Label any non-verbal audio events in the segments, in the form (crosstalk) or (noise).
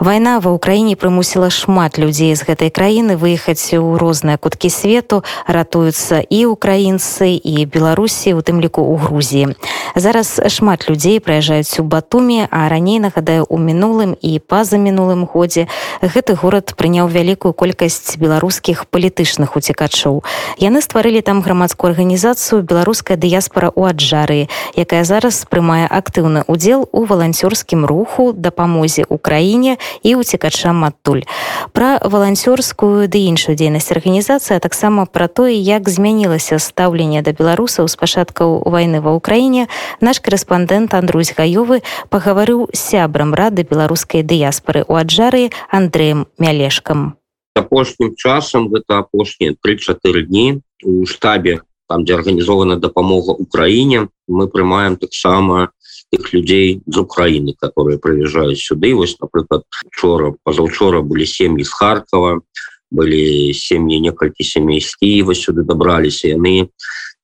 Вайна ва ўкраіне прымусіла шмат людзей з гэтай краіны выехаць у розныя куткі свету, ратуюцца і украінцы і Беларусі, у тым ліку ў Грузіі. Зараз шмат людзей прыязджаюць у Батуме, а раней нагадаю у мінулым і па-за мінулым годзе гэты горад прыняў вялікую колькасць беларускіх палітычных уцікачоў. Яны стварылі там грамадскую арганізацыю беларуская дыяспора ў аджары, якая зараз прымае актыўны удзел у валанцёрскім руху дапамозе ў краіне і уцікачам адтуль. Пра валанцёрскую ды іншую дзейнасць арганізацыя таксама пра тое, як змянілася стаўленне да беларусаў з пачаткаў вайны ва ўкраіне, наш корэспандэнт Андрусь гаёвы пагаварыў сябрам рады беларускай дыяспары ў аджары Андрэем мялешкам. апошнім часам гэта апошнія три-4 дні у штабе там дзе арганізована дапамога Украіне мы прымаем таксама тых людзей з Украіны которые прыязджаюць сюды вось напрыклад учора пазаўчора былі сем'і з Харкова былі сем'і некалькі сямей з Киева сюды дабраліся яны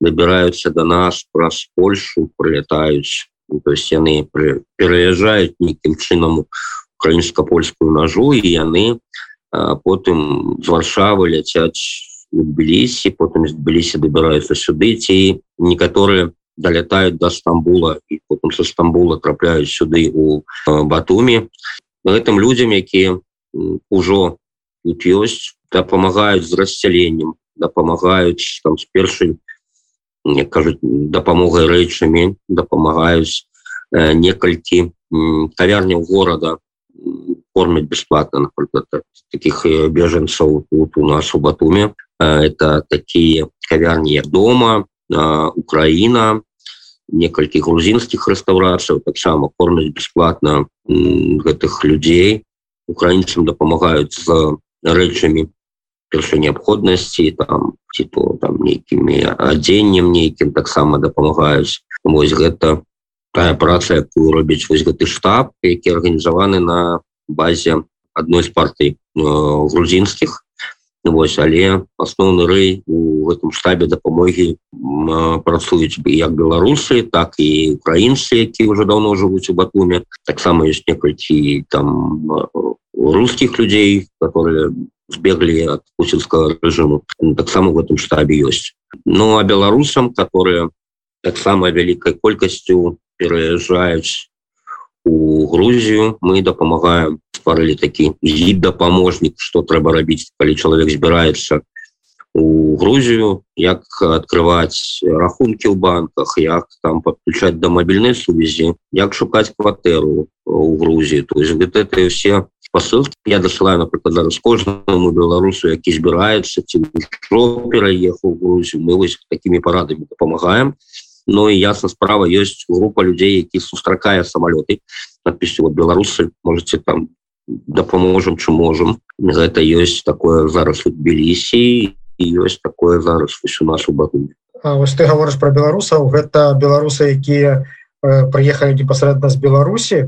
набіраюцца до нас праз Польшу прылетаюць ну, то есть яны пераязджаюць нейкім чынам украінска-польскую нажу і яны потым з варшавы ляцяць Тбілісі потым з Тбілісі дабіраюцца сюды ці некаторыя долетают до Стамбула и потом со Стамбула трапляюць сюды у э, Батуме гэтым людям якія ўжо тут ёсць дапамагаюць з расселеннем дапамагаюць там з першай мне кажуць дапамогай рэчамі дапамагаюць э, некалькі кавярняў города кормяць бесплатно напрыклад таких беженцаў тут у нас у Батуме э, это такие кавярні дома Украина некалькі грузінскіх рэстаўрацыяў таксама кормяць бесплатно гэтых людзей украінцам дапамагаюць з рэчамі першай неабходнасці там ці то там нейкімі адзеннем нейкім таксама дапамагаюць вось гэта тая праца якую робіць вось гэты штаб які арганізаваны на базе адной з партый э, грузінскіх Вось, але асноўны рэй у гэтым штабе дапамогі працуюць бы як беларусы так і украінцы які уже давно жывуць у батуме таксама ёсць некалькі там русских людзей которые сбегли от путинского режиму таксама в этом штабе ёсць ну а беларусам которые таксама вялікай колькасцю пераязджаюць у Грузію мы дапамагаем стварылі такі гід дапаможнік что трэба рабіць калі чалавек збіраецца у Грузію як открываць рахунки ў банках як там подключать до мобільнай сувязі як шукаць кватэру у Грузії то есть гэта это все посылки я дасылаю напрыклад зараз кожнаму беларусу які збіраецца ці пераехаў Грузію мы вось такими парадамі дапамагаем но і ясна справа ёсць група людзей які сустракае самолеты надпісю вот беларусы можете там дапаможам чым можам гэта ёсць такое зараз у тбілісі і ёсць такое зараз у нас у батуме вось ты гаворыш про беларусаў гэта беларусы якія прыехалі непасрэдна з беларусі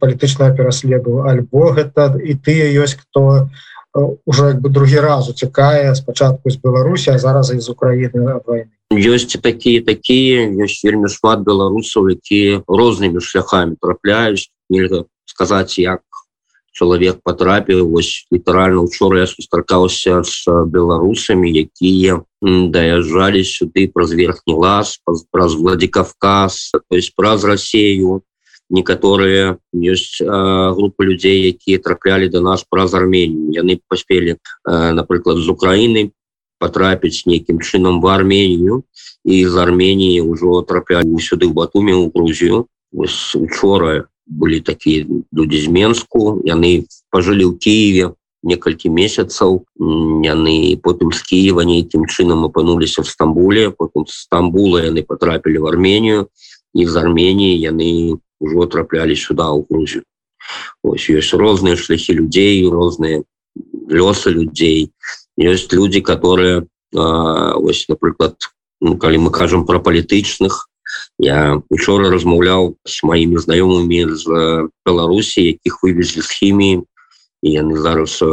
палітычнага пераследу альбо гэта і тыя ёсць кто уже як бы другі раз уцякае спачатку з беларусі а зараз из украины войны ёсць такія такія ёсць вельмі шмат беларусаў якія рознымі шляхами трапляюць. Нельга сказаць як чалавек потрапіў вось літаральна учора я сустракаўся с беларусамі якія даязджалі сюды праз верхні лас праз владикавказ то есть праз Россию некаторыя ёсць групы людзей якія траплялі до нас праз арменію. Яны паспелі напрыклад з Украины потрапіць нейкім чынам в арменію і з армении ўжо траплялі сюды в батуме у Грузію учора былі такія людзі з менску яны пажылі ў Киеве некалькі месяцаў яны потым з Киева нейкім чынам апынуліся в стамбуле потым з стамбула яны потрапілі в арменію і з армении яны ўжо траплялі сюда ў Грузію ось ёсць розныя шляхі людзей розныя лёсы людзей ёсць люди которые ось напрыклад ну, калі мы кажам про палітычных я учора размаўляў с маімі знаёмымі з беларусі якіх вывезли з хіміі і яны зараз э,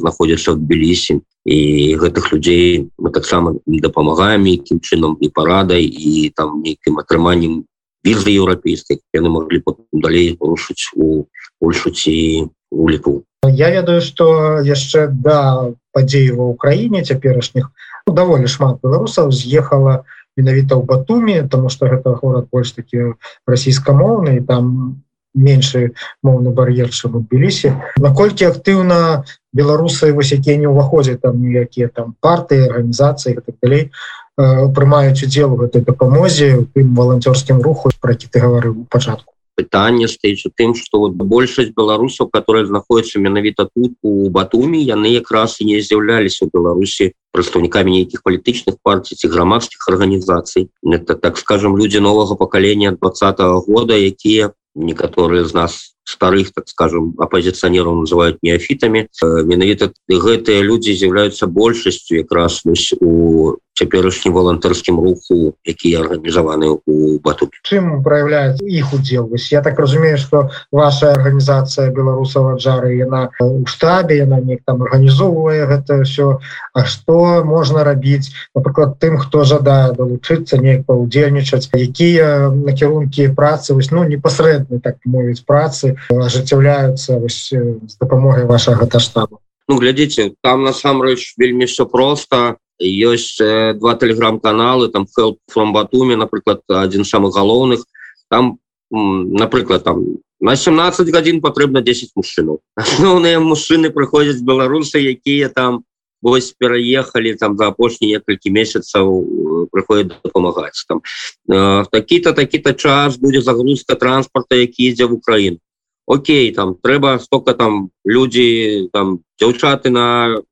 знаходзяцца в тбілісі і гэтых людзей мы таксама дапамагаем якім чынам і парадай і там нейкім атрыманнем візы еўрапейскай яны могли далей рушыць у польшу ці у ліку я ведаю что яшчэ да падзеі ва ўкраіне цяперашніх ну, даволі шмат беларусаў з'ехала менавіта ў батуме тому что гэта город больш такі расійскамоўны там меншы моўны бар'ер чым адбіліся наколькі актыўна беларусы вось якія не ўваходзяць там ніякія там партыі арганізацыі так далей прымаюць удзел у гэтай дапамозе тым валанцёрскім руху про які ты гаварыў у пачатку пытанне стаіць у тым что вот большасць беларусаў которые знаходзяцца менавіта тут у батуме яны якраз не з'яўляліся у беларусі прадстаўнікамі нейкіх палітычных партій ці грамадскіх арганізацый это так скажем люди новага пакалення двадцатого года якія некаторыя з нас старых так скажем апозіцыянераў называют неофітамі менавіта гэтыя людзі з'яўляюцца большасцю якраз у цяперашні валантарскім руху які арганізаваны у бату чым проявляет іх удзел вось я так разумею что ваша арганізацыя беларусаў аджары яна у штабе яна неяк там арганізоўвае гэта все А что можна рабіць напрыклад тым хто жадае далучыцца неяк паўдзельнічаць якія накірункі працы? Вось ну непасрэдны так мовіць працы ажыццяўляюцца з дапамогай вашага гэта штабу Ну глядзіце там насамрэч вельмі все просто ёсць э, два телеграм-каналы там help from батуме напрыклад один самых галоўных. Там напрыклад там на 17 гадзін патрэбна 10 мужчынаў. Асноўныя мужчыны прыходзяць беларусы якія там вось пераехалі там за апошні некалькі месяцаў э, прыходят дапамагаць там. Э, такі-то такі-то час будзе загрузка транспорта які ідзе в Украіну Окей там трэба столько там людзі там дзяўчаты на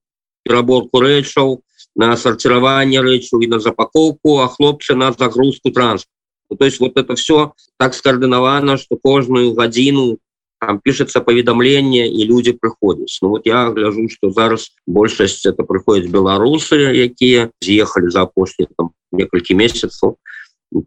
пераборку рэчаў на сортирование рэчу и на запаковку а хлопча на загрузку транспорта ну, то есть вот это все так скоординовано что кожную годину там пишется поведомление и люди приходят. Ну вот я гляжу что зараз большасць это приходят беларусы якія съехали за апошние там некалькі месяцев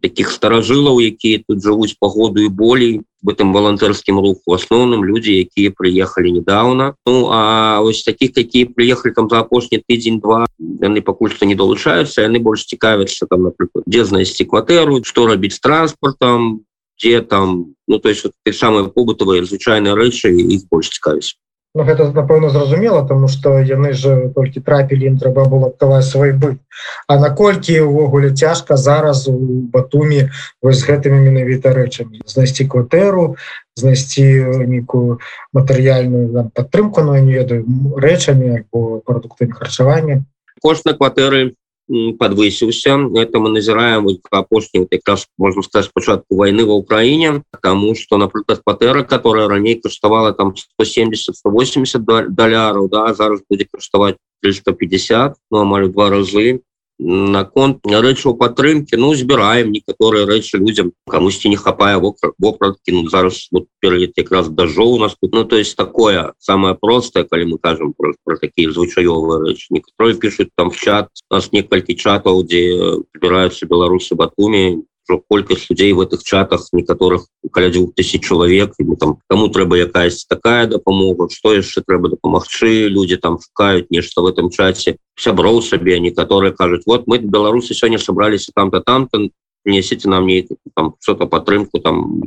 таких старажылаў якія тут жывуць погоду і болей в этом волонтерскім руху асноўным люди якія приехали недавно ну а ось таких какие приехали там за апошні тыдзень два яны пакуль что не долучаются яны больше цікавятся там напрыклад где знайсці кватэру что рабіць транспортом где там ну то есть вот, самые побытовые звычайные рэчы их больше цікавіць Ну, гэта напэўна зразумела тому что яны же толькі трапілі ім трэба было адкаваць свой быт. А наколькі увогуле цяжка зараз у батуме вось з гэтымі менавіта рэчамі? Знайсці кватэру знайсці нейкую матэрыяльную падтрымку но ну, не ведаю рэчамі альбо прадуктамі харчавання? Кошт на кватэры подвысіўся это мы назіраем апошні якраз можно сказать спачатку войны ва Украіне тому что напрыклад патэра которая раней каштавала там 170 180 даляраў да зараз будзе каштаваць 350 ну амаль два разы наконт рэчаў падтрымки ну збіраем некаторыя рэчы людям камусьці не хапае вопратки ну зараз вот перед якраз дажоў у нас тут. Ну то есть такое самое простое калі мы кажем про, про такие звычаёвыя рэчы некаторые пишут там в чат нас некалькі чатаў дзе збіраюцца беларусы батуме колькасць людзей в этих чатах некаторых каля двух тысяч чалавек там кому трэба якаясь такая дапамога что яшчэ трэба дапамагчы люди там шукаюць нешта в этом чаце сяброў сабе некаторые кажуць вот мы беларусы сёння собрались там-то там-то несите нам не там что-то падтрымку там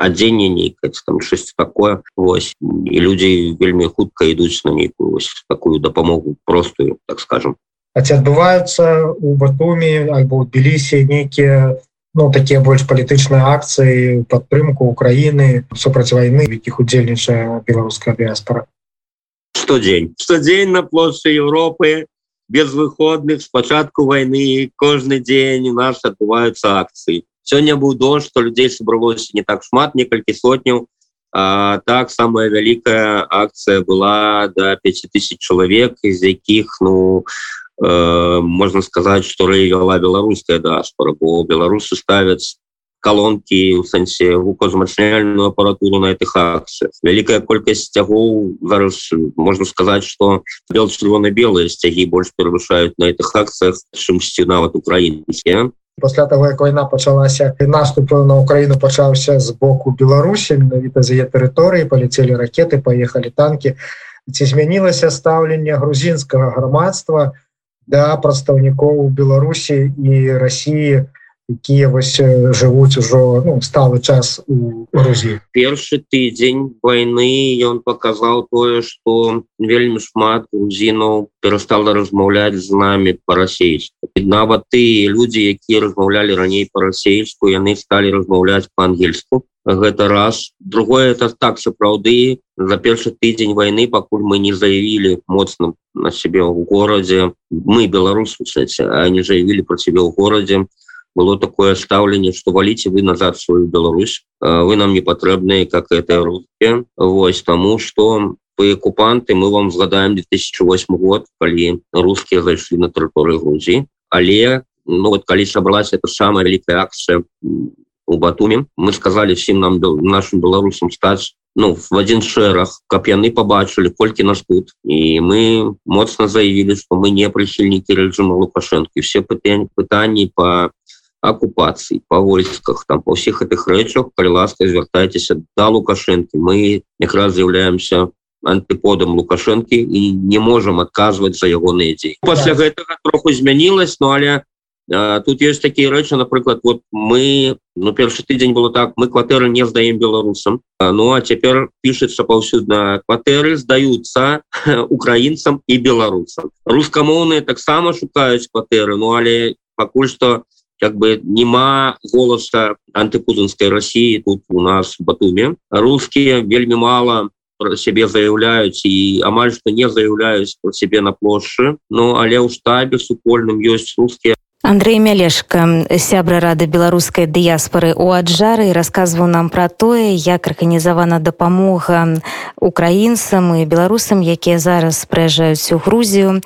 адзенне нейкае там шесть такое Вось і людзі вельмі хутка ідуць на нейкую такую дапамогу простую так скажем. Ці адбываюцца у батуме альбо тбілісе нейкія ну такія больш палітычныя акцыі падтрымку Украіны супраць войны якіх удзельнічае беларуская дыаспора что дзень что дзень на плошчы Европы без выходных спачатку войны кожны дзень у нас адбываюцца акцыі сёння быў дождж что людзей сабралося не так шмат некалькі сотняў так самая вялікая акцыя была до да 5000 чалавек из якіх ну Э, можно сказать что вела беларуская даспора бо беларусы ставят колонки у сэнсе гукозмацняльную аппаратуру на этих акциях. Вялікая колькасць сцягоў зараз можно сказать что бел чырвона белые сцяги больше перавышаюць на этих акциях чымсьці нават украінскія пасля того як война пачалася наступ на Украіну пачаўся з боку Беларусі менавіта за тэрыторыі паляцелі ракеты поехали танки. Ці змянілася стаўленне грузінскага грамадства да прадстаўнікоў Беларусі і Росіі якія вось жывуць ужо ну, сталы час у Грузіі. Першы тыдзень войны ён показал тое что вельмі шмат грузінаў перастала размаўляць з нами по-расейску нават ты люди якія размаўлялі раней по-расейску яны стали размаўляць по-ангельску гэта раз. Другое это так сапраўды за першы тыдзень войны пакуль мы не заявілі моцным на себе ў городе мы беларусы кстати они заявілі про себе ў городе было такое стаўленне что валіце вы назад свою Беларусь вы нам не патрэбныя как это русские. Вось тому что вы оккупанты мы вам згадаем 2008 год калі русские зайшлі на тэрыторыю Грузии але ну вот калі сабралась это самая вялікая акция у батуме мы сказали всем нам нашим беларусам стаць ну в один шэрах каб яны побачылі колькі нас тут і мы моцна заявілі что мы не прыхільнікі рэжыма лукашэнкі все пытанні пытанні по оккупацыі по войсках там по ўсіх гэтых рэчах калі ласка звяртайцеся да лукашэнкі мы якраз з'яўляемся антыподам лукашэнкі і не можемм адказваць за ягоныя дзеі пасля гэтага троху змянілась но але тут есть такія рэчы напрыклад вот мы ну першы тыдзень было так мы кватэры не здаем беларусам ну а цяпер пішется паўсюдна кватэры здаюцца (laughs) украінцам і беларусам рускамоўныя таксама шукаюць кватэры ну але пакуль что как бы нема голоса антыпутынской России тут у нас батуме русские вельмі мало себе заявляюць і амаль что не заявляюсь про себе на плошчы Ну але ў штабе супольным ёсць русские Андрей Мялешка, сябра рады беларускай дыяспары у аджары расказваў нам пра тое, як арганізавана дапамога украінцам і беларусам, якія зараз прыязджаюць у Грузію.